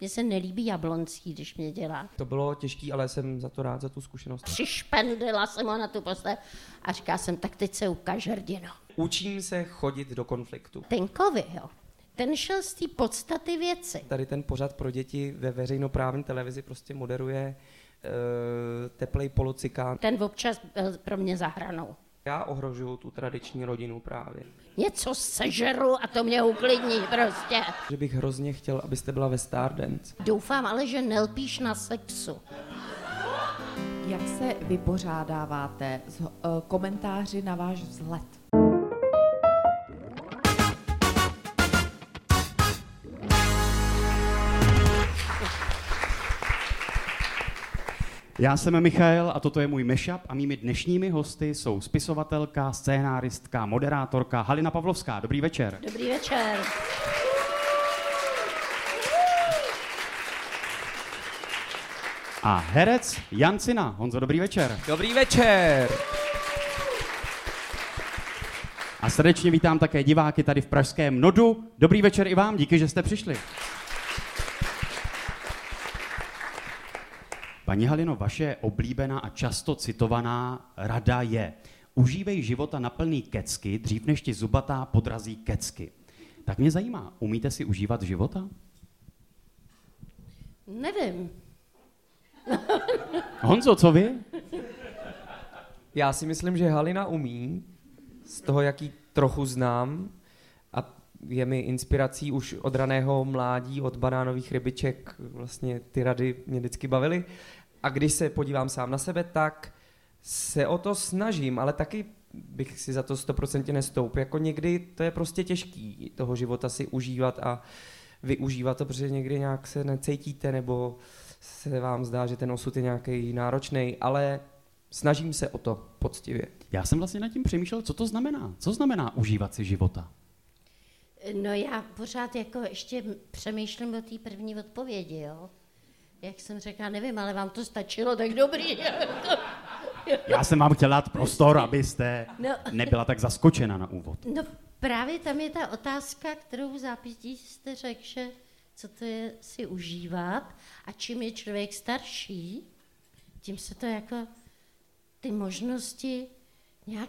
Mně se nelíbí jablonský, když mě dělá. To bylo těžký, ale jsem za to rád, za tu zkušenost. Přišpendila jsem ho na tu postel a říká jsem, tak teď se ukáž hrdino. Učím se chodit do konfliktu. Tenkovi, jo. Ten šel z té podstaty věci. Tady ten pořad pro děti ve veřejnoprávní televizi prostě moderuje uh, teplej polocikán. Ten občas byl pro mě zahranou. Já ohrožuju tu tradiční rodinu právě. Něco sežeru a to mě uklidní prostě. Že bych hrozně chtěl, abyste byla ve Stardance. Doufám ale, že nelpíš na sexu. Jak se vypořádáváte s uh, komentáři na váš vzhled? Já jsem Michael a toto je můj mashup a mými dnešními hosty jsou spisovatelka, scénáristka, moderátorka Halina Pavlovská. Dobrý večer. Dobrý večer. A herec Jan Cina. Honzo, dobrý večer. Dobrý večer! A srdečně vítám také diváky tady v Pražském Nodu. Dobrý večer i vám, díky, že jste přišli. Paní Halino, vaše oblíbená a často citovaná rada je užívej života na plný kecky, dřív než ti zubatá podrazí kecky. Tak mě zajímá, umíte si užívat života? Nevím. Honzo, co vy? Já si myslím, že Halina umí, z toho, jaký trochu znám, a je mi inspirací už od raného mládí, od banánových rybiček, vlastně ty rady mě vždycky bavily. A když se podívám sám na sebe, tak se o to snažím, ale taky bych si za to stoprocentně nestoup. Jako někdy to je prostě těžký toho života si užívat a využívat to, protože někdy nějak se necítíte nebo se vám zdá, že ten osud je nějaký náročný, ale snažím se o to poctivě. Já jsem vlastně nad tím přemýšlel, co to znamená. Co znamená užívat si života? No já pořád jako ještě přemýšlím o té první odpovědi, jo. Jak jsem řekla, nevím, ale vám to stačilo, tak dobrý. Já jsem vám chtěl dát prostor, abyste No. nebyla tak zaskočena na úvod. No právě tam je ta otázka, kterou v zápětí jste řekl, že co to je si užívat a čím je člověk starší, tím se to jako ty možnosti nějak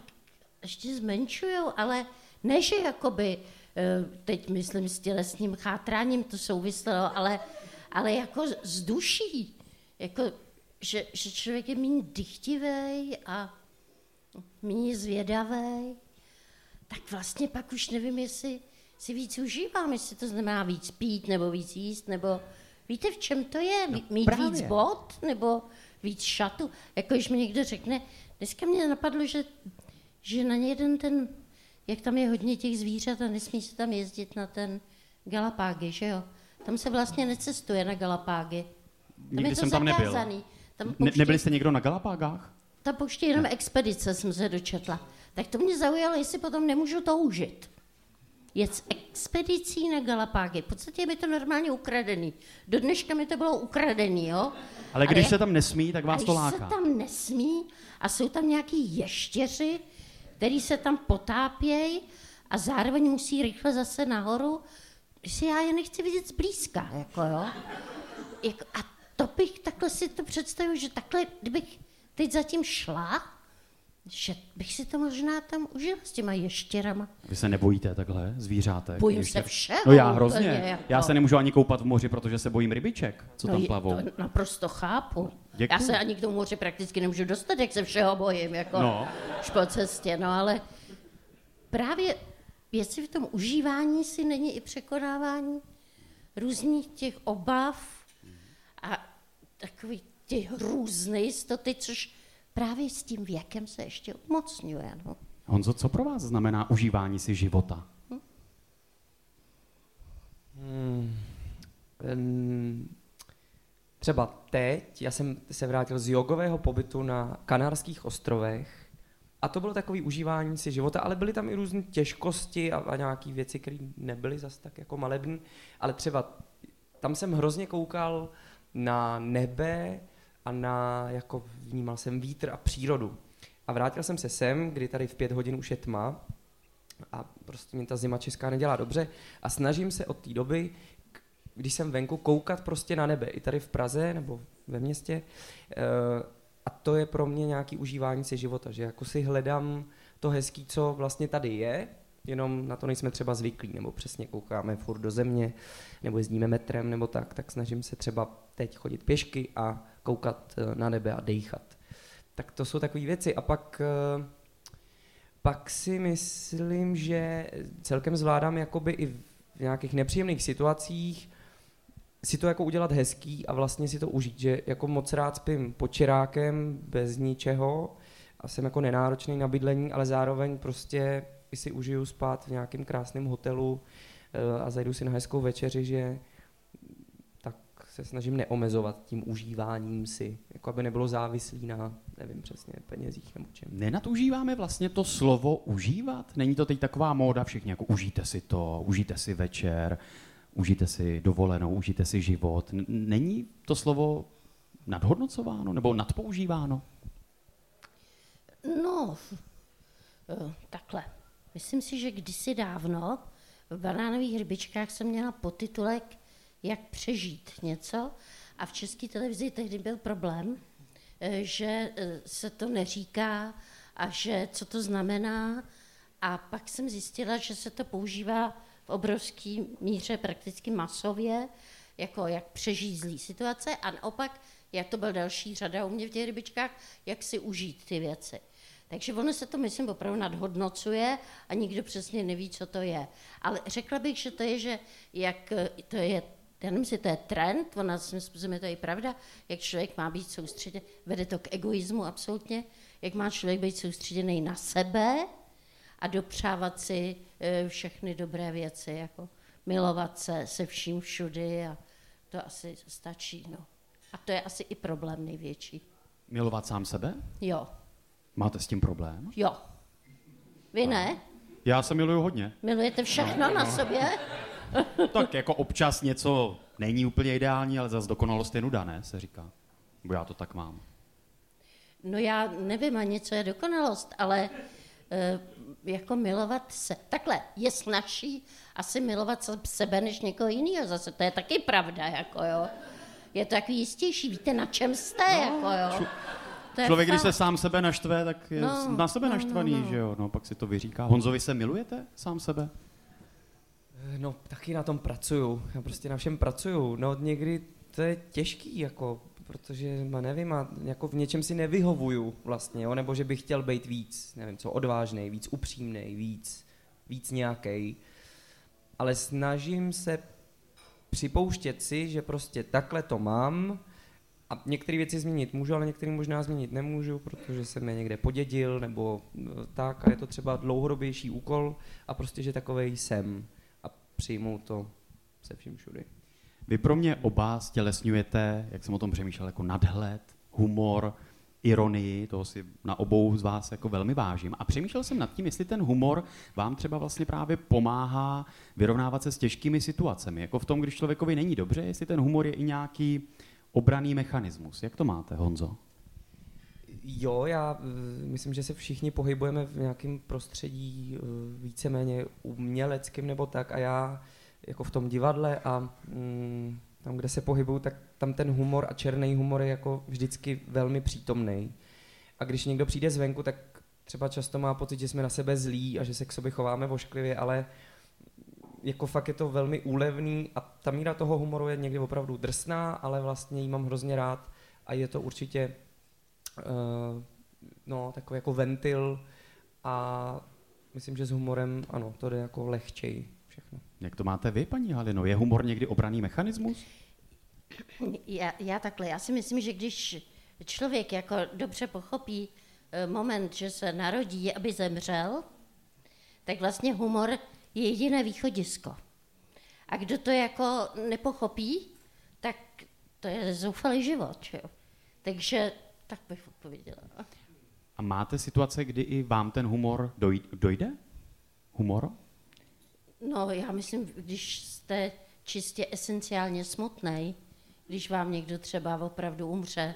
ještě zmenšují, ale ne, že jakoby, eh, teď myslím s tělesným chátráním to souviselo, ale, ale jako z duší, jako, že, že člověk je méně dychtivý a méně zvědavý, tak vlastně pak už nevím, jestli si víc užívám, jestli to znamená víc pít, nebo víc jíst, nebo víte, v čem to je? No, Mít právě. víc bod, nebo víc šatu? Jako když mi někdo řekne, dneska mě napadlo, že, že na jeden ten, jak tam je hodně těch zvířat a nesmí se tam jezdit na ten Galapágy, že jo? Tam se vlastně necestuje na Galapágy. Tam Nikdy jsem tam nebyl. zakázaný. Tam Ne, pouští- nebyli jste někdo na Galapágách? tam pouští jenom expedice, jsem se dočetla. Tak to mě zaujalo, jestli potom nemůžu toužit. Je z expedicí na Galapágy. V podstatě je mi to normálně ukradený. Do dneška mi to bylo ukradený, jo? Ale když jak- se tam nesmí, tak vás když to se láká. tam nesmí a jsou tam nějaký ještěři, který se tam potápějí a zároveň musí rychle zase nahoru, si já je nechci vidět zblízka, jako jo. Jako, a to bych takhle si to představil, že takhle, kdybych teď zatím šla, že bych si to možná tam užila s těma ještěrama. Vy se nebojíte takhle zvířátek? Bojím Ještě- se všeho No já hrozně. jako. Já se nemůžu ani koupat v moři, protože se bojím rybiček, co tam je- plavou. To naprosto chápu. Děkuju. Já se ani k tomu moři prakticky nemůžu dostat, jak se všeho bojím, jako No. už po cestě, no ale právě jestli v tom užívání si není i překonávání různých těch obav a takový těch různé jistoty, což právě s tím věkem se ještě umocňuje. No. Honzo, co pro vás znamená užívání si života? Em, Třeba teď, já jsem se vrátil z jogového pobytu na Kanárských ostrovech a to bylo takový užívání si života, ale byly tam i různé těžkosti a, a nějaké věci, které nebyly zas tak jako malební, ale třeba tam jsem hrozně koukal na nebe a na, jako vnímal jsem vítr a přírodu. A vrátil jsem se sem, kdy tady v pět hodin už je tma a prostě mě ta zima česká nedělá dobře a snažím se od té doby když jsem venku, koukat prostě na nebe, i tady v Praze nebo ve městě. Eh, a to je pro mě nějaký užívání si života, že jako si hledám to hezký, co vlastně tady je, jenom na to nejsme třeba zvyklí, nebo přesně koukáme furt do země, nebo jezdíme metrem, nebo tak, tak snažím se třeba teď chodit pěšky a koukat eh, na nebe a dejchat. Tak to jsou takové věci. A pak, eh, pak si myslím, že celkem zvládám jakoby i v nějakých nepříjemných situacích si to jako udělat hezký a vlastně si to užít, že jako moc rád spím počerákem bez ničeho a jsem jako nenáročný na bydlení, ale zároveň prostě i si užiju spát v nějakém krásném hotelu eh, a zajdu si na hezkou večeři, že tak se snažím neomezovat tím užíváním si, jako aby nebylo závislý na, nevím přesně, penězích nebo čem. Nenadužíváme vlastně to slovo užívat? Není to teď taková móda, všichni jako užijte si to, užijte si večer, užijte si dovolenou, užijte si život. Není to slovo nadhodnocováno nebo nadpoužíváno? No, eh, takhle. Myslím si, že kdysi dávno v banánových hřbičkách jsem měla potitulek Jak přežít něco a v české televizi tehdy byl problém, eh, že eh, se to neříká a že co to znamená a pak jsem zjistila, že se to používá v obrovské míře, prakticky masově, jako jak přežít zlý situace a naopak, jak to byl další řada u mě v těch rybičkách, jak si užít ty věci. Takže ono se to, myslím, opravdu nadhodnocuje a nikdo přesně neví, co to je. Ale řekla bych, že to je, že jak to je, já nevím, jestli to je trend, ona svým způsobem je to i pravda, jak člověk má být soustředěný, vede to k egoismu absolutně, jak má člověk být soustředěný na sebe a dopřávat si e, všechny dobré věci, jako milovat se se vším všudy a to asi stačí, no. A to je asi i problém největší. Milovat sám sebe? Jo. Máte s tím problém? Jo. Vy ne? Já se miluju hodně. Milujete všechno na sobě? tak jako občas něco není úplně ideální, ale zase dokonalost je nuda, ne, se říká. Bo já to tak mám. No já nevím ani, co je dokonalost, ale jako milovat se. Takhle, je snažší asi milovat sebe než někoho jiného. Zase to je taky pravda, jako jo. Je to takový jistější, víte, na čem jste, no, jako jo. To Člověk, když se sám sebe naštve, tak je no, na sebe no, naštvaný, no, no. že jo? No, pak si to vyříká. Honzovi se milujete sám sebe? No, taky na tom pracuju. Já prostě na všem pracuju. No, někdy to je těžký, jako, protože, ma nevím, a jako v něčem si nevyhovuju vlastně, jo? nebo že bych chtěl být víc, nevím co, odvážný, víc upřímný, víc, víc nějaký. Ale snažím se připouštět si, že prostě takhle to mám, a některé věci změnit můžu, ale některé možná změnit nemůžu, protože jsem je někde podědil nebo no, tak a je to třeba dlouhodobější úkol a prostě, že takovej jsem a přijmu to se vším všudy. Vy pro mě oba stělesňujete, jak jsem o tom přemýšlel, jako nadhled, humor, ironii, toho si na obou z vás jako velmi vážím. A přemýšlel jsem nad tím, jestli ten humor vám třeba vlastně právě pomáhá vyrovnávat se s těžkými situacemi. Jako v tom, když člověkovi není dobře, jestli ten humor je i nějaký obraný mechanismus. Jak to máte, Honzo? Jo, já eh, myslím, že se všichni pohybujeme v nějakém prostředí eh, víceméně uměleckým nebo tak a já jako v tom divadle a mm, tam, kde se pohybuju, tak tam ten humor a černý humor je jako vždycky velmi přítomný. A když někdo přijde zvenku, tak třeba často má pocit, že jsme na sebe zlí a že se k sobě chováme vošklivě, ale jako fakt je to velmi úlevný a ta míra toho humoru je někdy opravdu drsná, ale vlastně ji mám hrozně rád a je to určitě uh, no, takový jako ventil a myslím, že s humorem, ano, to jde jako lehčej všechno. Jak to máte vy, paní Halino? Je humor někdy obraný mechanismus? Já, já takhle, já si myslím, že když člověk jako dobře pochopí eh, moment, že se narodí, aby zemřel, tak vlastně humor je jediné východisko. A kdo to jako nepochopí, tak to je zoufalý život. Že jo? Takže tak bych odpověděla. A máte situace, kdy i vám ten humor dojde? Humor? No, já myslím, když jste čistě esenciálně smutný, když vám někdo třeba opravdu umře,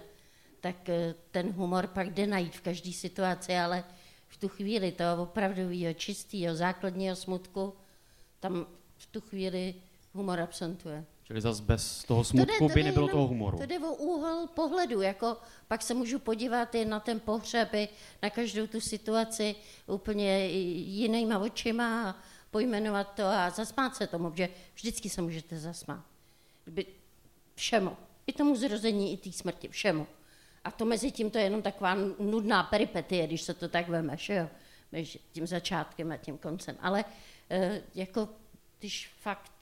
tak eh, ten humor pak jde najít v každé situaci, ale v tu chvíli toho opravdového čistého základního smutku, tam v tu chvíli humor absentuje. Čili zase bez toho smutku by nebylo jenom- toho humoru. To jde o úhel pohledu, jako pak se můžu podívat i na ten pohřeb, i na každou tu situaci úplně jinýma očima a pojmenovat to a zasmát se tomu, že vždycky se můžete zasmát. Kdyby všemu. I tomu zrození, i té smrti, všemu. A to mezi tím to je jenom taková nudná peripetie, když se to tak veme, že jo? Mezi tím začátkem a tím koncem. Ale e, jako když fakt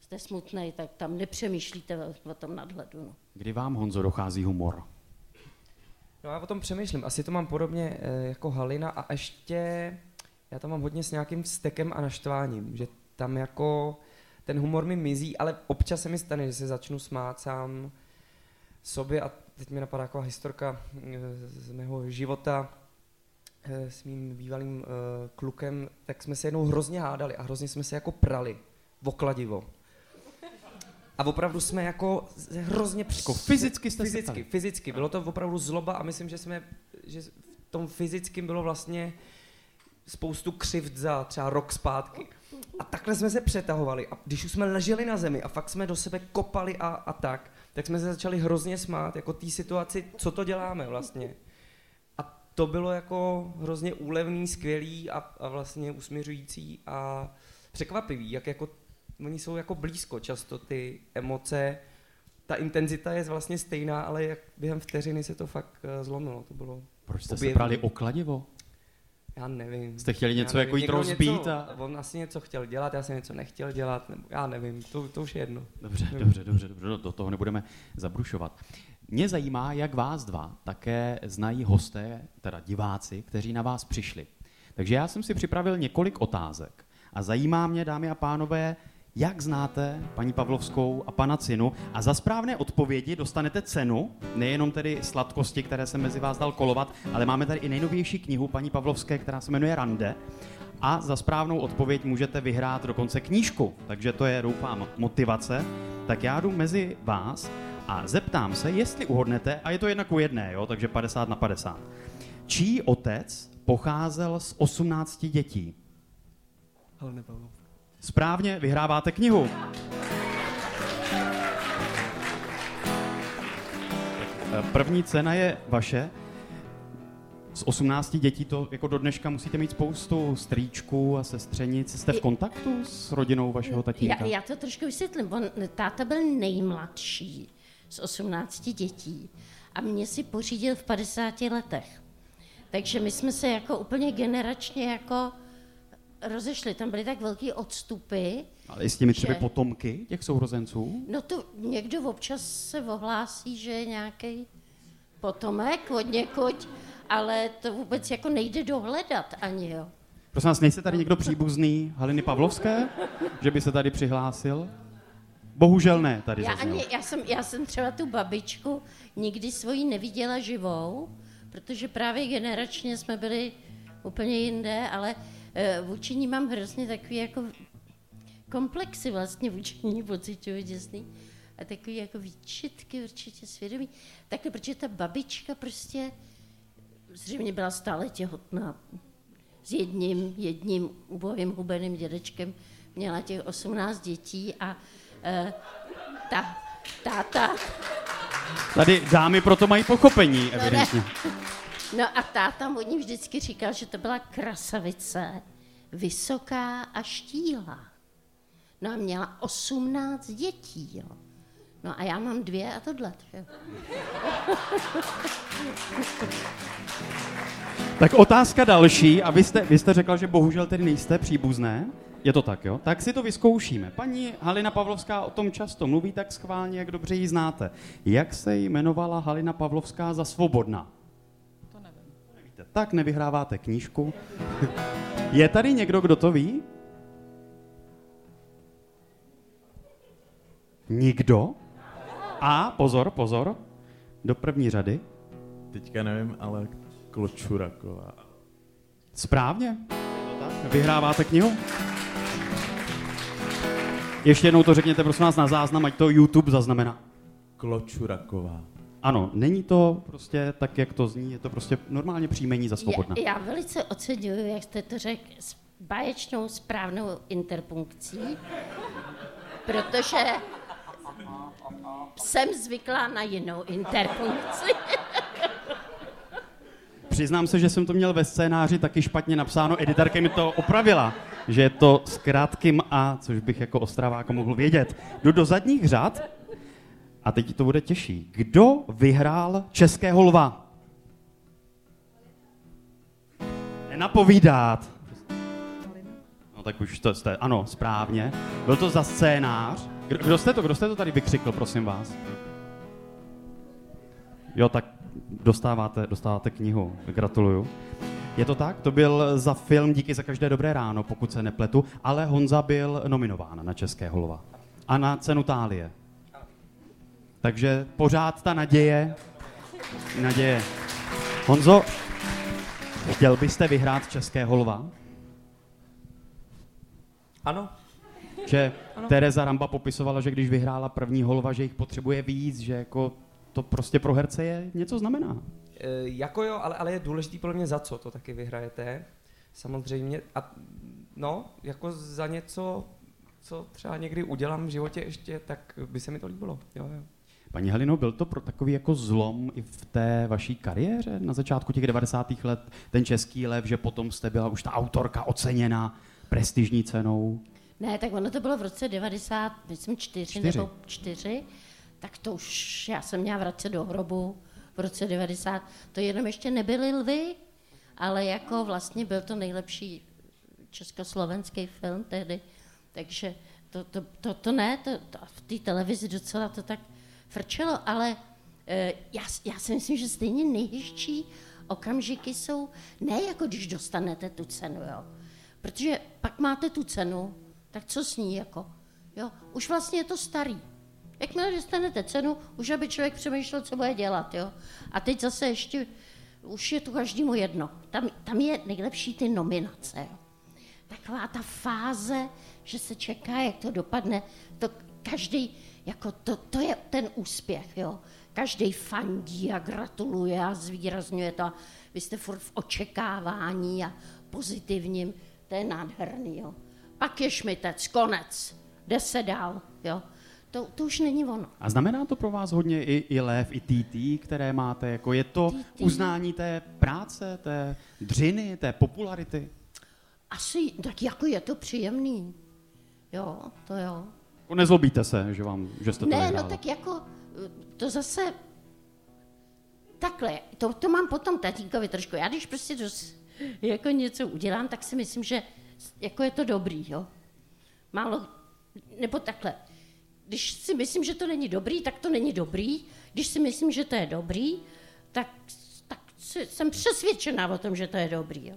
jste smutný, tak tam nepřemýšlíte o, o tom nadhledu. No. Kdy vám, Honzo, dochází humor? No já o tom přemýšlím. Asi to mám podobně eh, jako Halina a ještě já tam mám hodně s nějakým vztekem a naštváním, že tam jako ten humor mi mizí, ale občas se mi stane, že se začnu smát sám sobě a teď mi napadá taková historka eh, z mého života eh, s mým bývalým eh, klukem, tak jsme se jednou hrozně hádali a hrozně jsme se jako prali, vokladivo. A opravdu jsme jako hrozně... Při... Jako fyzicky jste se fyzicky, ptali? fyzicky. Bylo to opravdu zloba a myslím, že jsme, že v tom fyzickém bylo vlastně spoustu křivd za třeba rok zpátky. A takhle jsme se přetahovali a když už jsme leželi na zemi a fakt jsme do sebe kopali a, a tak, tak jsme se začali hrozně smát, jako té situaci, co to děláme vlastně. A to bylo jako hrozně úlevný, skvělý a, a vlastně usměřující a překvapivý, jak jako oni jsou jako blízko často ty emoce, ta intenzita je vlastně stejná, ale jak během vteřiny se to fakt eh, zlomilo, to bylo, Proč jste se Objevný. prali o kladivo? Já nevím. Jste chtěli něco jako jít rozbít něco- a... On asi něco chtěl dělat, já jsem něco nechtěl dělat, nebo já nevím, to, to už je jedno. Dobře, Nevím. dobře, dobře, dobře, do- do toho nebudeme zabrušovat. Mě zajímá, jak vás dva také znají hosté, teda diváci, kteří na vás přišli. Takže já jsem si připravil několik otázek a zajímá mě, dámy a pánové, jak znáte paní Pavlovskou a pana Cinu a za správné odpovědi dostanete cenu, nejenom tedy sladkosti, které jsem mezi vás dal kolovat, ale máme tady i nejnovější knihu paní Pavlovské, která se jmenuje Rande. A za správnou odpověď můžete vyhrát dokonce knížku, takže to je, doufám, motivace. Tak já jdu mezi vás a zeptám se, jestli uhodnete, a je to jedna ku jedné, jo, takže 50 na 50. Čí otec pocházel z 18 dětí? Ale nepavlo. Správně, vyhráváte knihu. První cena je vaše. Z 18 dětí to jako do dneška musíte mít spoustu strýčků a sestřenic. Jste v kontaktu s rodinou vašeho tatínka? Já, já to trošku vysvětlím. On, táta byl nejmladší z 18 dětí a mě si pořídil v 50 letech. Takže my jsme se jako úplně generačně jako rozešli. Tam byly tak velký odstupy. Ale i s těmi třeba že- potomky těch sourozenců? No to někdo občas se ohlásí, že je nějaký potomek od někoť, ale to vůbec jako nejde dohledat ani, jo. Prosím vás, nejste tady někdo příbuzný Haliny Pavlovské, že by se tady přihlásil? Bohužel ne, tady Já, ani, já, jsem, já jsem třeba tu babičku nikdy svoji neviděla živou, protože právě generačně jsme byli úplně jinde, ale vůči ní mám hrozně takový jako komplexy vlastně vůči ní pocituju děsný a takový jako výčitky určitě svědomí. Takhle, protože ta babička prostě zřejmě byla stále těhotná s jedním, jedním ubohým hubeným dědečkem, měla těch 18 dětí a e, ta, táta, Tady dámy proto mají pochopení, evidentně. no a táta od ní vždycky říkal, že to byla krasavice, vysoká a štíhlá. No a měla 18 dětí, jo. No a já mám dvě a tohle. Tak otázka další, a vy jste, vy jste řekla, že bohužel tedy nejste příbuzné. Je to tak, jo? Tak si to vyzkoušíme. Paní Halina Pavlovská o tom často mluví tak schválně, jak dobře ji znáte. Jak se jmenovala Halina Pavlovská za svobodna? Tak nevyhráváte knížku. Je tady někdo, kdo to ví? Nikdo? A pozor, pozor, do první řady. Teďka nevím, ale Kločuraková. Správně. Vyhráváte knihu? Ještě jednou to řekněte, prosím vás, na záznam, ať to YouTube zaznamená. Kločuraková. Ano, není to prostě tak, jak to zní, je to prostě normálně příjmení za svobodna. Já, já velice oceňuju, jak jste to řekl s báječnou správnou interpunkcí, protože jsem zvyklá na jinou interpunkci. Přiznám se, že jsem to měl ve scénáři taky špatně napsáno, editorka mi to opravila, že je to s krátkým A, což bych jako ostravák mohl vědět. Jdu do zadních řad a teď to bude těžší. Kdo vyhrál Českého lva? Nenapovídat. No tak už to jste, ano, správně. Byl to za scénář. Kdo, kdo jste to, kdo jste to tady vykřikl, prosím vás? Jo, tak dostáváte, dostáváte knihu. Gratuluju. Je to tak? To byl za film Díky za každé dobré ráno, pokud se nepletu, ale Honza byl nominován na Českého lva. A na cenu Tálie. Takže pořád ta naděje. Naděje. Honzo, chtěl byste vyhrát Českého lva? Ano, Že Tereza Ramba popisovala, že když vyhrála první holva, že jich potřebuje víc, že jako to prostě pro herce je něco znamená. E, jako jo, ale, ale je důležitý podle mě za co to taky vyhrajete. Samozřejmě. A no, jako za něco, co třeba někdy udělám v životě ještě, tak by se mi to líbilo. Jo, jo. Paní Helino, byl to pro takový jako zlom i v té vaší kariéře na začátku těch 90. let, ten český lev, že potom jste byla už ta autorka oceněna prestižní cenou? Ne, tak ono to bylo v roce 90, myslím čtyři, Čtyři. nebo čtyři, tak to už já jsem měla vracet do hrobu v roce 90. To jenom ještě nebyly lvy, ale jako vlastně byl to nejlepší československý film tehdy, takže to, to, to, to ne, to, to v té televizi docela to tak frčelo, ale eh, já, já si myslím, že stejně nejhezčí okamžiky jsou ne jako když dostanete tu cenu, jo. Protože pak máte tu cenu, tak co s ní jako? Jo, už vlastně je to starý. Jakmile dostanete cenu, už aby člověk přemýšlel, co bude dělat, jo. A teď zase ještě, už je to každému jedno. Tam, tam je nejlepší ty nominace, jo. Taková ta fáze, že se čeká, jak to dopadne, to každý, jako to, to je ten úspěch, jo. Každý fandí a gratuluje a zvýrazňuje to. A vy jste furt v očekávání a pozitivním, to je nádherný, jo. Pak je šmitec, konec, jde se dál, jo. To, to už není ono. A znamená to pro vás hodně i, i lev, i TT, které máte? Jako je to TT. uznání té práce, té dřiny, té popularity? Asi, tak jako je to příjemný. Jo, to jo. Jako nezlobíte se, že, vám, že jste to Ne, no tak jako, to zase, takhle, to, to mám potom tatínkovi trošku. Já když prostě dos, jako něco udělám, tak si myslím, že jako je to dobrý, jo. Málo, nebo takhle, když si myslím, že to není dobrý, tak to není dobrý. Když si myslím, že to je dobrý, tak, tak jsem přesvědčená o tom, že to je dobrý. Jo.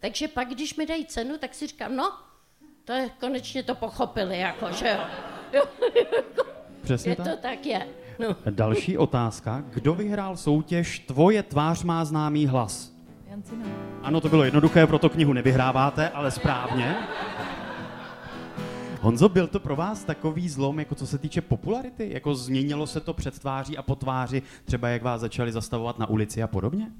Takže pak, když mi dají cenu, tak si říkám, no, to je, konečně to pochopili, jako, že jo. jo. Přesně Je tak. to tak je. No. Další otázka. Kdo vyhrál soutěž Tvoje tvář má známý hlas? Jancina. Ano, to bylo jednoduché, proto knihu nevyhráváte, ale správně. Honzo, byl to pro vás takový zlom, jako co se týče popularity? Jako změnilo se to před tváří a po tváři, třeba jak vás začali zastavovat na ulici a podobně?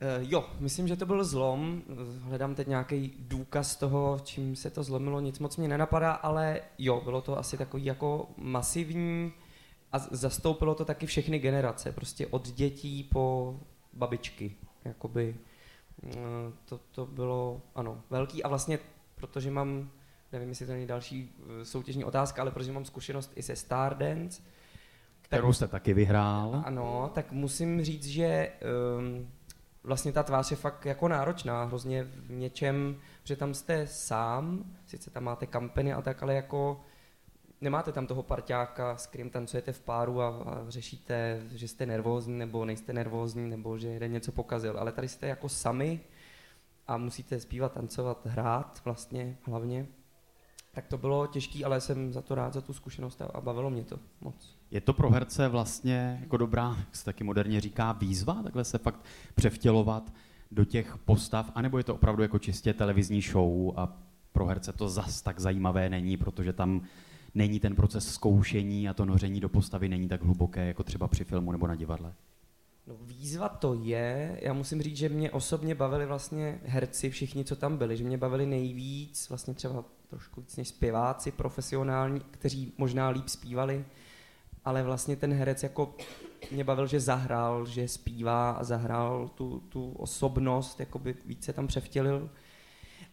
E, jo, myslím, že to byl zlom. Hledám teď nějaký důkaz toho, čím se to zlomilo, nic moc mě nenapadá, ale jo, bylo to asi takový jako masivní a zastoupilo to taky všechny generace, prostě od dětí po babičky, jakoby. e, To, to bylo, ano, velký a vlastně, protože mám, nevím, jestli to není další e, soutěžní otázka, ale protože mám zkušenost i se Stardance, Kterou jste taky vyhrál. ano, tak musím říct, že um, vlastně ta tvář je fakt jako náročná, hrozně v něčem, že tam jste sám, sice tam máte kampany a tak, ale jako nemáte tam toho parťáka, s kterým tancujete v páru a, a řešíte, že jste nervózní nebo nejste nervózní, nebo že jeden něco pokazil, ale tady jste jako sami a musíte zpívat, tancovat, hrát vlastně hlavně. Tak to bylo těžké, ale jsem za to rád, za tu zkušenost a, bavilo mě to moc. Je to pro herce vlastně jako dobrá, jak se taky moderně říká, výzva, takhle se fakt převtělovat do těch postav, anebo je to opravdu jako čistě televizní show a pro herce to zas tak zajímavé není, protože tam není ten proces zkoušení a to noření do postavy není tak hluboké, jako třeba při filmu nebo na divadle. No, výzva to je, já musím říct, že mě osobně bavili vlastně herci, všichni, co tam byli, že mě bavili nejvíc, vlastně třeba trošku víc než zpěváci profesionální, kteří možná líp zpívali, ale vlastně ten herec jako mě bavil, že zahrál, že zpívá a zahrál tu, tu osobnost, jakoby více tam převtělil.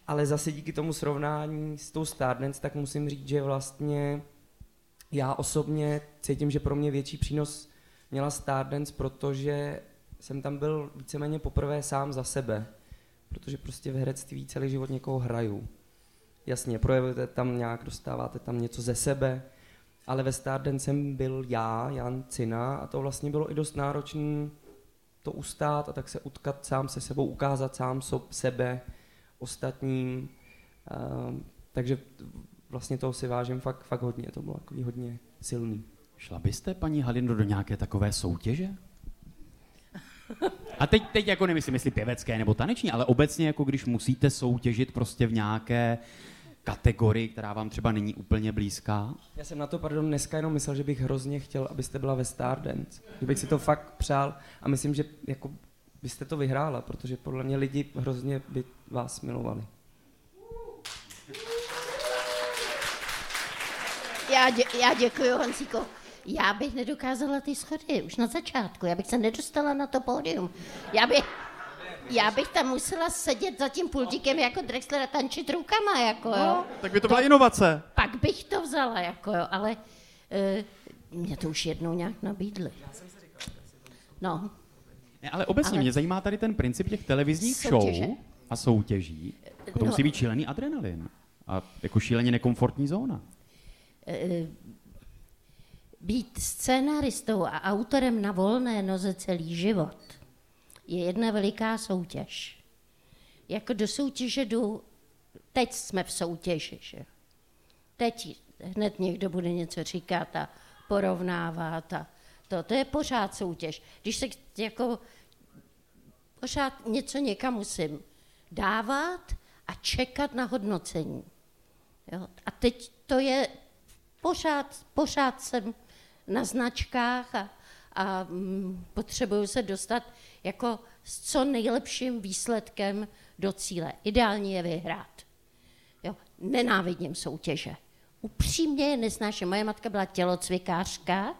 Ale zase díky tomu srovnání s tou Stardance, tak musím říct, že vlastně já osobně cítím, že pro mě větší přínos měla Stardance, protože jsem tam byl víceméně poprvé sám za sebe. Protože prostě v herectví celý život někoho hraju. Jasně, projevujete tam nějak, dostáváte tam něco ze sebe, ale ve Stardance jsem byl já, Jan Cina, a to vlastně bylo i dost náročné to ustát a tak se utkat sám se sebou, ukázat sám sob, sebe ostatním. Uh, takže vlastně toho si vážím fakt, fakt hodně, to bylo takový hodně silný. Šla byste, paní Halindo, do nějaké takové soutěže? A teď, teď jako nemyslím, jestli pěvecké nebo taneční, ale obecně jako když musíte soutěžit prostě v nějaké kategorii, která vám třeba není úplně blízká? Já jsem na to, pardon, dneska jenom myslel, že bych hrozně chtěl, abyste byla ve Stardance. Že bych si to fakt přál a myslím, že jako byste to vyhrála, protože podle mě lidi hrozně by vás milovali. Já, dě, já děkuji, Hansíko. Já bych nedokázala ty schody už na začátku. Já bych se nedostala na to pódium. Já bych, já bych tam musela sedět za tím pultíkem jako Drexler a tančit rukama, jako jo. No, tak by to byla inovace. Pak bych to vzala, jako jo, ale uh, mě to už jednou nějak nabídli. No, Ne, ale obecně Ale- mě zajímá tady ten princip těch televizních Soutěže. show a soutěží. A to No. musí být šílený adrenalin. A jako šíleně nekomfortní zóna. eh, být scénaristou a autorem na volné noze celý život je jedna veliká soutěž. Jako do soutěže jdu, teď jsme v soutěži, že? Teď hned někdo bude něco říkat a porovnávat a to, to je pořád soutěž. Když se jako pořád něco někam musím dávat a čekat na hodnocení. Jo? A teď to je, pořád, pořád jsem na značkách a, a mm, potřebuju se dostat jako s co nejlepším výsledkem do cíle. Ideální je vyhrát. Jo? Nenávidím soutěže. Upřímně je nesnáším. Moje matka byla tělocvikářka,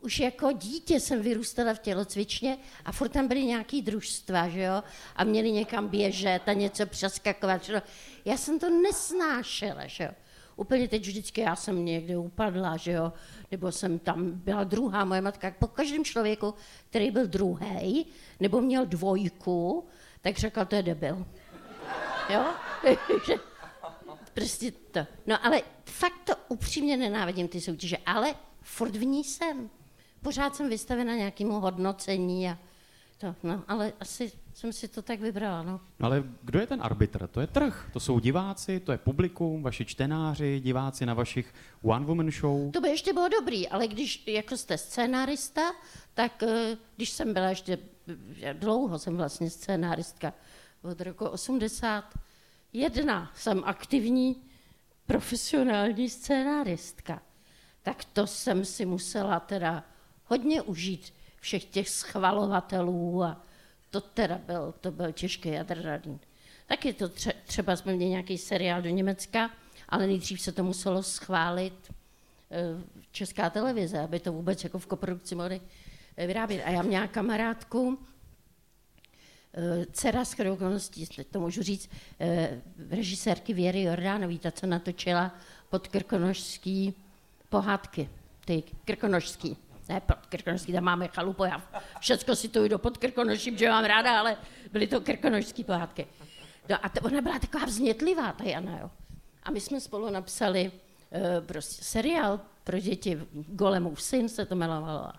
už jako dítě jsem vyrůstala v tělocvičně a furt tam byly nějaký družstva, že jo, a měli někam běžet a něco přeskakovat, že jo. Já jsem to nesnášela, že jo. Úplně teď vždycky já jsem někde upadla, že jo, nebo jsem tam byla druhá, moje matka, po každém člověku, který byl druhý, nebo měl dvojku, tak řekla, to je debil. Jo? Prostě to. No ale fakt to upřímně nenávidím ty soutěže, ale furt v ní jsem. Pořád jsem vystavena nějakému hodnocení a to, no, ale asi jsem si to tak vybrala, no. No ale kdo je ten arbitr? To je trh, to jsou diváci, to je publikum, vaši čtenáři, diváci na vašich one-woman show. To by ještě bylo dobrý, ale když jako jste scénárista, tak eh, když jsem byla ještě, eh, dlouho jsem vlastně scénáristka, od roku 81 jsem aktivní profesionální scénáristka. Tak to jsem si musela teda hodně užít všech těch schvalovatelů a to teda byl, to byl těžký adrenalin. Taky to tře- třeba jsme měli nějaký seriál do Německa, ale nejdřív se to muselo schválit eh, Česká televize, aby to vůbec jako v koprodukci mohli eh, vyrábět. A já měla kamarádku, eh, dcera s okolností, to můžu říct, režisérky Věry Jordánový, ta, co natočila pod krkonožský pohádky, ty krkonožský. Ne, pod krkonožský, tam máme chalupu, já všecko si to jdu pod krkonožím, že mám ráda, ale byly to krkonožský pohádky. No a to, ona byla taková vznětlivá, ta Jana, jo. A my jsme spolu napsali uh, prostě seriál pro děti, Golemův syn se to jmenovalo.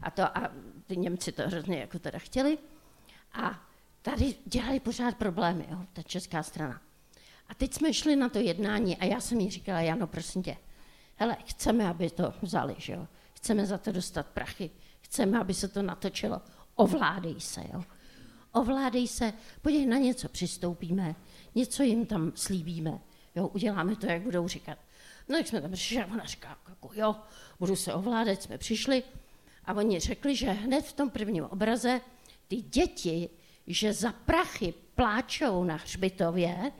A to a ty Němci to hrozně jako teda chtěli. A tady dělali pořád problémy, jo, ta česká strana. A teď jsme šli na to jednání a já jsem jí říkala, Jano, prosím tě, hele, chceme, aby to vzali, že jo? Chceme za to dostat prachy, chceme, aby se to natočilo. Ovládej se, jo? Ovládej se, podívej, na něco přistoupíme, něco jim tam slíbíme, jo, uděláme to, jak budou říkat. No, jak jsme tam přišli, ona říká, jako, jo, budu se ovládat, jsme přišli a oni řekli, že hned v tom prvním obraze ty děti, že za prachy pláčou na hřbitově,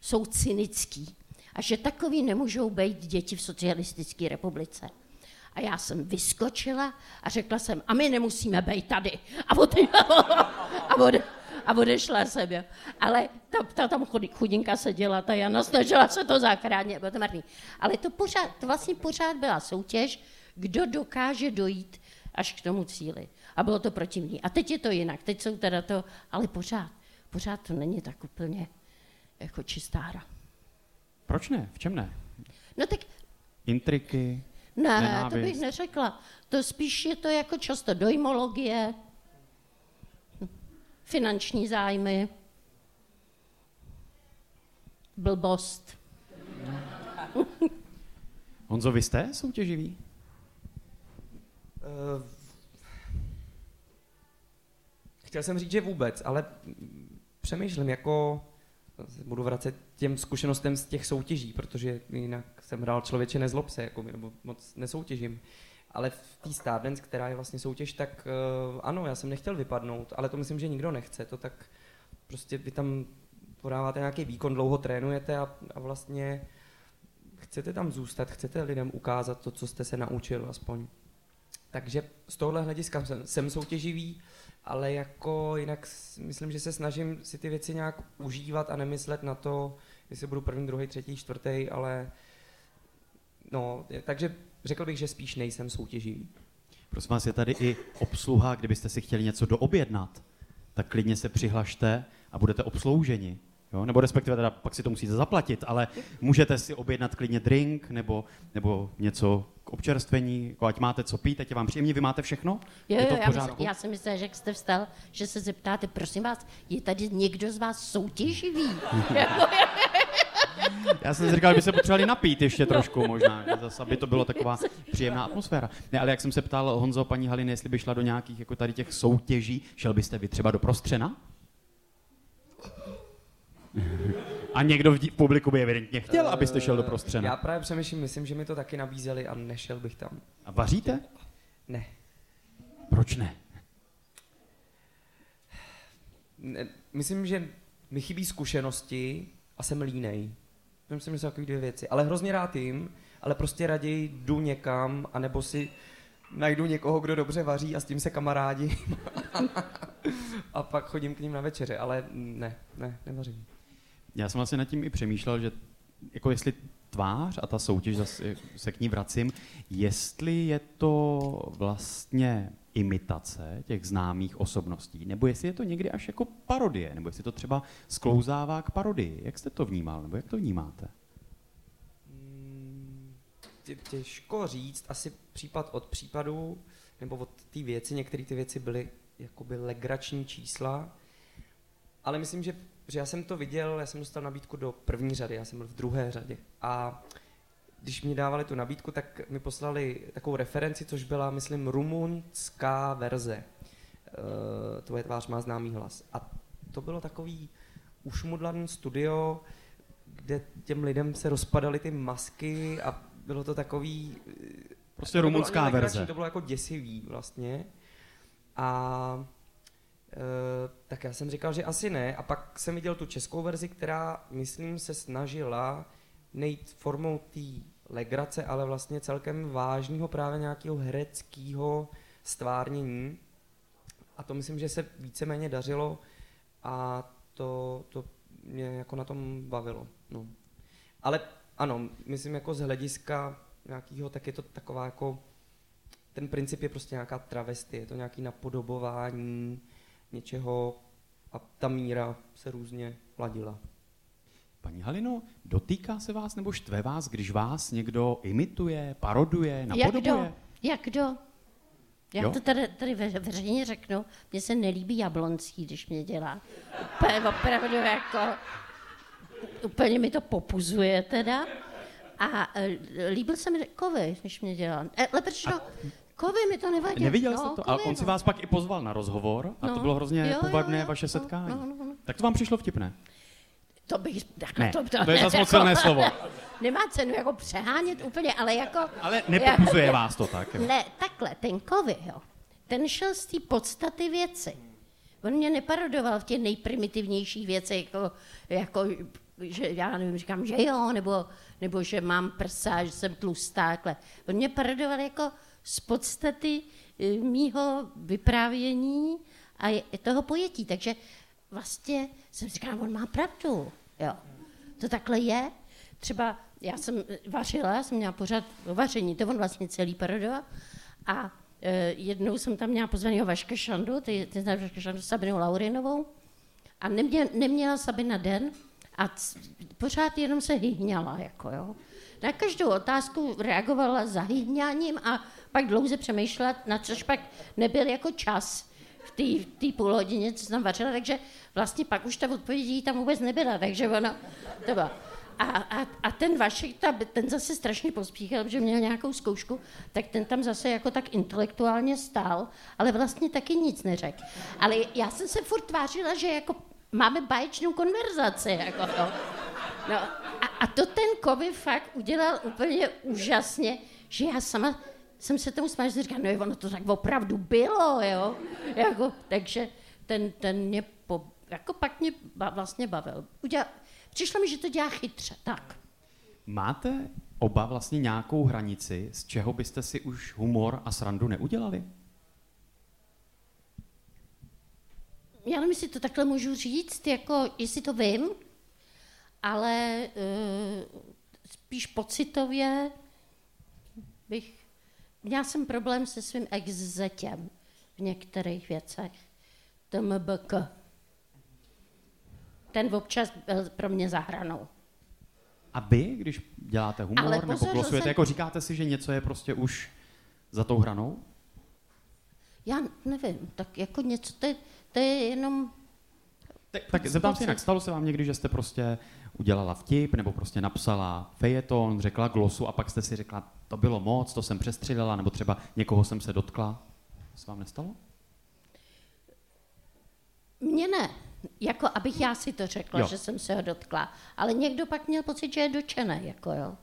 jsou cynický a že takový nemůžou být děti v socialistické republice. A já jsem vyskočila a řekla jsem, a my nemusíme být tady. A, ode, a, ode, a odešla jsem. Jo. Ale ta, ta tam chudinka seděla, ta Jana snažila se to zachránit, bylo to marný. Ale to, pořád, to vlastně pořád byla soutěž, kdo dokáže dojít až k tomu cíli. A bylo to protivní. A teď je to jinak, teď jsou teda to, ale pořád, pořád to není tak úplně jako čistá hra. Proč ne? V čem ne? No tak Intriky, ne, nenávist. to bych neřekla. To spíš je to jako často dojmologie, finanční zájmy, blbost. Honzo, vy jste soutěživý? Uh, chtěl jsem říct, že vůbec, ale přemýšlím, jako budu vracet těm zkušenostem z těch soutěží, protože jinak jsem hrál člověče nezlob se, jako, nebo moc nesoutěžím. Ale v té Stardance, která je vlastně soutěž, tak uh, ano, já jsem nechtěl vypadnout, ale to myslím, že nikdo nechce. To tak prostě vy tam podáváte nějaký výkon, dlouho trénujete a, a vlastně chcete tam zůstat, chcete lidem ukázat to, co jste se naučil aspoň. Takže z tohohle hlediska jsem, jsem soutěživý, ale jako jinak myslím, že se snažím si ty věci nějak užívat a nemyslet na to, jestli budu první, druhý, třetí, čtvrtý, ale no, takže řekl bych, že spíš nejsem soutěživý. Prosím vás, je tady i obsluha, kdybyste si chtěli něco doobjednat, tak klidně se přihlašte a budete obslouženi. Jo? Nebo respektive teda pak si to musíte zaplatit, ale můžete si objednat klidně drink nebo, nebo něco k občerstvení, jako ať máte co pít, ať je vám příjemně, vy máte všechno? Jo, je to jo, v já, pořádku? myslím, já jsem myslela, že jak jste vstal, že se zeptáte, prosím vás, je tady někdo z vás soutěživý? Já jsem si říkal, že by se potřebovali napít ještě trošku možná, že zase, aby to bylo taková příjemná atmosféra. Ne, ale jak jsem se ptal Honzo, paní Haliny, jestli by šla do nějakých jako tady těch soutěží, šel byste vy třeba do prostřena? A někdo v dí- v publiku by evidentně chtěl, abyste šel do Já prostřena. právě přemýšlím, myslím, že mi to taky nabízeli a nešel bych tam. A vaříte? Ne. Proč ne? ne myslím, že mi chybí zkušenosti a jsem línej. Myslím, že jsou takové dvě věci. Ale hrozně rád jim, ale prostě raději jdu někam, anebo si najdu někoho, kdo dobře vaří a s tím se kamarádi. a pak chodím k ním na večeře, ale ne, ne, nevařím. Já jsem vlastně nad tím i přemýšlel, že jako jestli tvář a ta soutěž, zase se k ní vracím, jestli je to vlastně imitace těch známých osobností, nebo jestli je to někdy až jako parodie, nebo jestli to třeba sklouzává k parodii. Jak jste to vnímal, nebo jak to vnímáte? Mm, tě- Těžko říct, asi případ od případu, nebo od té věci, některé ty věci byly jakoby legrační čísla, ale myslím, že, že já jsem to viděl, já jsem dostal nabídku do první řady, já jsem byl v druhé řadě a když mi dávali tu nabídku, tak mi poslali takovou referenci, což byla, myslím, rumunská verze. Uh, Tvoje tvář má známý hlas. A to bylo takový ušmudlaný studio, kde těm lidem se rozpadaly ty masky a bylo to takový... Prostě to rumunská verze. To bylo jako děsivý vlastně. A e, tak já jsem říkal, že asi ne. A pak jsem viděl tu českou verzi, která, myslím, se snažila nejít formou té legrace, ale vlastně celkem vážného právě nějakého hereckého stvárnění. A to myslím, že se víceméně dařilo a to, to mě jako na tom bavilo. No. Ale ano, myslím jako z hlediska nějakého, tak je to taková jako, ten princip je prostě nějaká travesty, je to nějaký napodobování něčeho a ta míra se různě ladila. Paní Halino, dotýká se vás nebo štve vás, když vás někdo imituje, paroduje, jak napodobuje? kdo? Jak kdo? Já Jo? to tady, tady ve- veřejně řeknu, mně se nelíbí jablonský, když mě dělá. Úplně opravdu jako, úplně mi to popuzuje teda. A e, líbil se mi kovy, když mě dělal. E, lepřino, kovy mi to nevadí. Neviděl no, jste to? Ale on si no. vás pak i pozval na rozhovor a to No. bylo hrozně Jo, jo, povadné jo, vaše no, setkání. no, no, no. Tak to vám přišlo vtipné? To bych, takhle Ne, to, to je zase moc silné slovo. Nemá cenu jako přehánět úplně, ale jako... Ale nepopuzuje vás to tak. Jo. Ne, takhle, ten kovy, jo. Ten šel z té podstaty věci. On mě neparodoval v těch nejprimitivnějších věcech, jako, jako že já nevím, říkám, že jo, nebo, nebo že mám prsa, že jsem tlustá, takhle. On mě parodoval jako z podstaty eh, mýho vyprávění a toho pojetí. Takže vlastně jsem si říkala, on má pravdu. Jo. To takhle je. Třeba já jsem eh, vařila, já jsem měla pořád vaření, to on vlastně celý parodova. A e, jednou jsem tam měla pozvaného Vaška Šandu, ty, ty znáš Vaška Šandu, Sabinu Laurinovou. A nemě, neměla Sabina den a c, pořád jenom se hyhňala, jako jo. Na každou otázku reagovala zahýhňáním a pak dlouze přemýšlela, na což pak nebyl jako čas v té půl hodině, co tam vařila, takže vlastně pak už ta odpověď tam vůbec nebyla, takže ona to byla. A, a, a ten Vašek, ta, ten zase strašně pospíchal, že měl nějakou zkoušku, tak ten tam zase jako tak intelektuálně stál, ale vlastně taky nic neřekl. Ale já jsem se furt tvářila, že jako máme báječnou konverzaci. Jako to. No, a, a to ten Kovy fakt udělal úplně úžasně, že já sama jsem se tomu smála, že říkala, no ono to tak opravdu bylo, jo. Jako, takže ten, ten mě po, jako pak mě ba, vlastně bavil. Udělal, přišlo mi, že to dělá chytře, tak. Máte oba vlastně nějakou hranici, z čeho byste si už humor a srandu neudělali? Já nevím, jestli to takhle můžu říct, jako, jestli to vím, ale uh, spíš pocitově bych... Měla jsem problém se svým ex-zetěm v některých věcech. TMBK. Ten občas byl pro mě za hranou. A vy, když děláte humor Ale nebo glosujete, zase- jako říkáte si, že něco je prostě už za tou hranou? Já nevím, tak jako něco, to je, to je jenom... Tak, tak zeptám se jinak, stalo se vám někdy, že jste prostě udělala vtip, nebo prostě napsala fejeton, řekla glosu a pak jste si řekla, to bylo moc, to jsem přestřelila, nebo třeba někoho jsem se dotkla? To se vám nestalo? Mně ne, jako abych já si to řekla, Jo. že jsem se ho dotkla, ale někdo pak měl pocit, že je dočený, jako jo.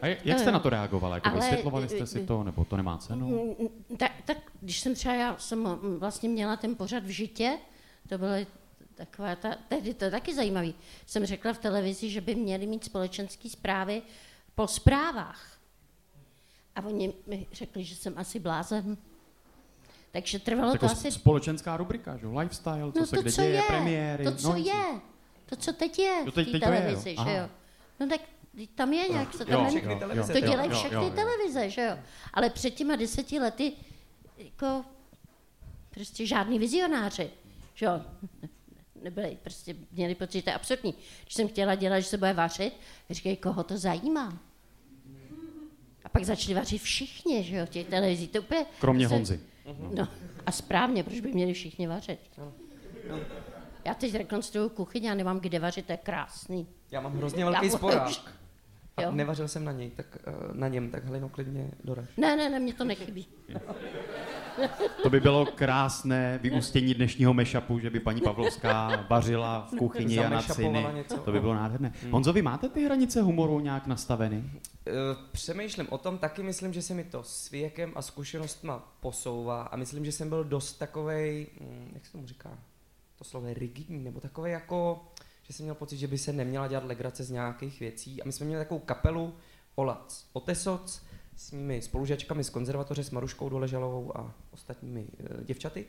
A jak jak jste na to reagovala? Jako Ale- vysvětlovali jste si to, nebo to nemá cenu? Mm, Tak, tak když jsem třeba, já jsem mm, vlastně měla ten pořad v žitě, to bylo taková ta, tehdy to je taky zajímavý, jsem řekla v televizi, že by měli mít společenské zprávy po zprávách. A oni mi řekli, že jsem asi blázen. Takže trvalo Jako to asi... společenská rubrika, že? jo? Lifestyle, co No se to, kde co děje, je, premiéry. to, co no, je, to, co teď je Jo, v teď- té to je, jo. televizi, Aha. že jo. No tak tam je nějak, se Jo, tam jo, televize to jo, dělají jo, všechny jo, jo. televize, že jo. Ale před těma deseti lety jako prostě žádný vizionáři, že jo. Nebyli, prostě měli pocit, že to je absurdní. Když jsem chtěla dělat, že se bude vařit, říkají, koho to zajímá. A pak začali vařit všichni, že jo, v těch televizích. To úplně, Kromě se- Honzy. No a správně, proč by měli všichni vařit? No. Já teď rekonstruju kuchyni a nemám kde vařit, to je krásný. Já mám hrozně velký Já- sporák. A Jo. nevařil jsem na něj, tak eh, na něm, tak Halino klidně doraž. Ne, ne, ne, mě to nechybí. To by bylo krásné vyústění dnešního mešapu, že by paní Pavlovská vařila v kuchyni a na ciny. něco. To by bylo nádherné. Honzo, vy máte ty hranice humoru nějak nastaveny? Eh, Přemýšlím o tom, taky myslím, že se mi to s věkem a zkušenostma posouvá a myslím, že jsem byl dost takovej, hm, jak se tomu říká, to slovo je rigidní, nebo takový jako, že jsem měl pocit, že by se neměla dělat legrace z nějakých věcí a my jsme měli takovou kapelu Olac Otesoc s mými spolužačkami z konzervatoře s Maruškou Doležalovou a ostatními e, děvčaty.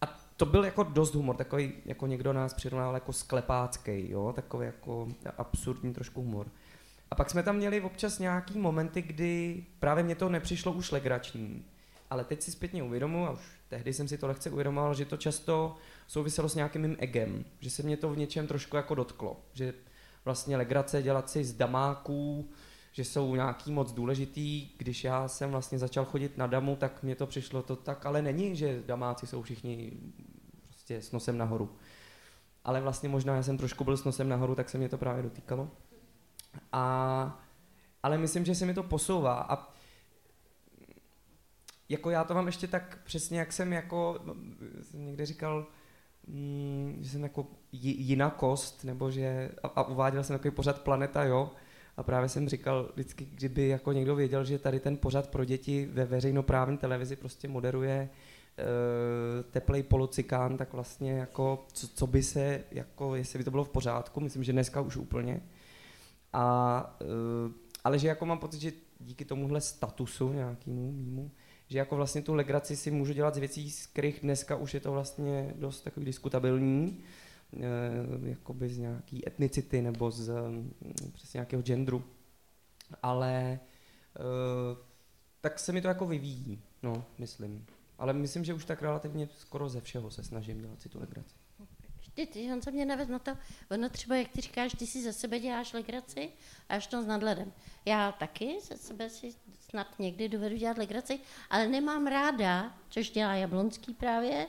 A to byl jako dost humor, takový, jako někdo nás přirovnal jako sklepácký, jo, takový jako absurdní trošku humor. A pak jsme tam měli občas nějaký momenty, kdy právě mě to nepřišlo už legrační, ale teď si zpětně uvědomuji, a už tehdy jsem si to lehce uvědomoval, že to často souviselo s nějakým mým egem, že se mě to v něčem trošku jako dotklo, že vlastně legrace dělat si z damáků, že jsou nějaký moc důležitý. Když já jsem vlastně začal chodit na damu, tak mně to přišlo to tak, ale není, že damáci jsou všichni prostě s nosem nahoru. Ale vlastně možná já jsem trošku byl s nosem nahoru, tak se mě to právě dotýkalo. A, ale myslím, že se mi to posouvá a jako já to mám ještě tak přesně, jak jsem jako, jsem někde říkal, mm, že jsem jako ji- jinakost, nebo že, a, a uváděl jsem takový pořad Planeta, jo, a právě jsem říkal vždycky, kdyby jako někdo věděl, že tady ten pořad pro děti ve veřejnoprávní televizi prostě moderuje uh, teplej polocikán, tak vlastně jako, co, co by se, jako, jestli by to bylo v pořádku, myslím, že dneska už úplně. A, uh, ale že jako mám pocit, že díky tomuhle statusu nějakému mýmu, že jako vlastně tu legraci si můžu dělat z věcí, z kterých dneska už je to vlastně dost takový diskutabilní, e, jakoby z nějaký etnicity nebo z mm, přes nějakého genderu. Ale e, tak se mi to jako vyvíjí, no, myslím. Ale myslím, že už tak relativně skoro ze všeho se snažím dělat si tu legraci. Ty, on se mě navedl na to, ono třeba, jak ty říkáš, ty si za sebe děláš legraci a až to s nadhledem. Já taky za sebe si snad někdy dovedu dělat legraci, ale nemám ráda, což dělá Jablonský právě,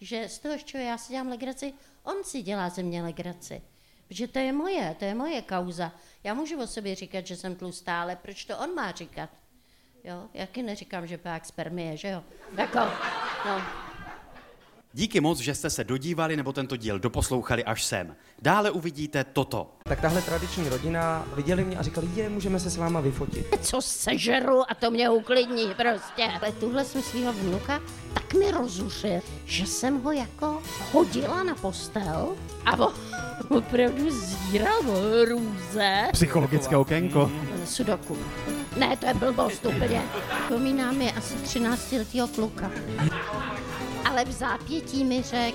že z toho, z čeho já si dělám legraci, on si dělá ze mě legraci. Protože to je moje, to je moje kauza. Já můžu o sobě říkat, že jsem tlustá, ale proč to on má říkat? Jo, jaký neříkám, že pák spermie, že jo? Jako, no. Díky moc, že jste se dodívali nebo tento díl doposlouchali až sem. Dále uvidíte toto. Tak tahle tradiční rodina viděli mě a říkali, je, můžeme se s váma vyfotit. co sežeru a to mě uklidní prostě. Ale tuhle jsem svého vnuka tak mi rozušil, že jsem ho jako hodila na postel a o, opravdu zíral o růze. Psychologické okénko. Sudoku. Ne, to je blbost úplně. Pomínám je asi 13 letého kluka. Ale v zápětí mi řek,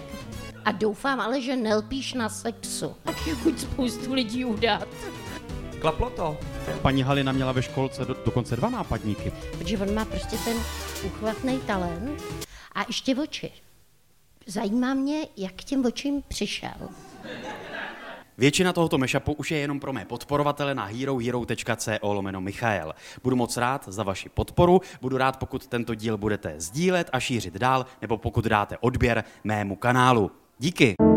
a doufám ale, že nelpíš na sexu. Tak je chuť spoustu lidí udat. Klaplo to. Paní Halina měla ve školce do, dokonce dva nápadníky. Protože on má prostě ten uchvatný talent a ještě oči. Zajímá mě, jak k těm očím přišel. Většina tohoto mashupu už je jenom pro mé podporovatele na herohero.co lomeno Michael. Budu moc rád za vaši podporu, budu rád, pokud tento díl budete sdílet a šířit dál, nebo pokud dáte odběr mému kanálu. Díky.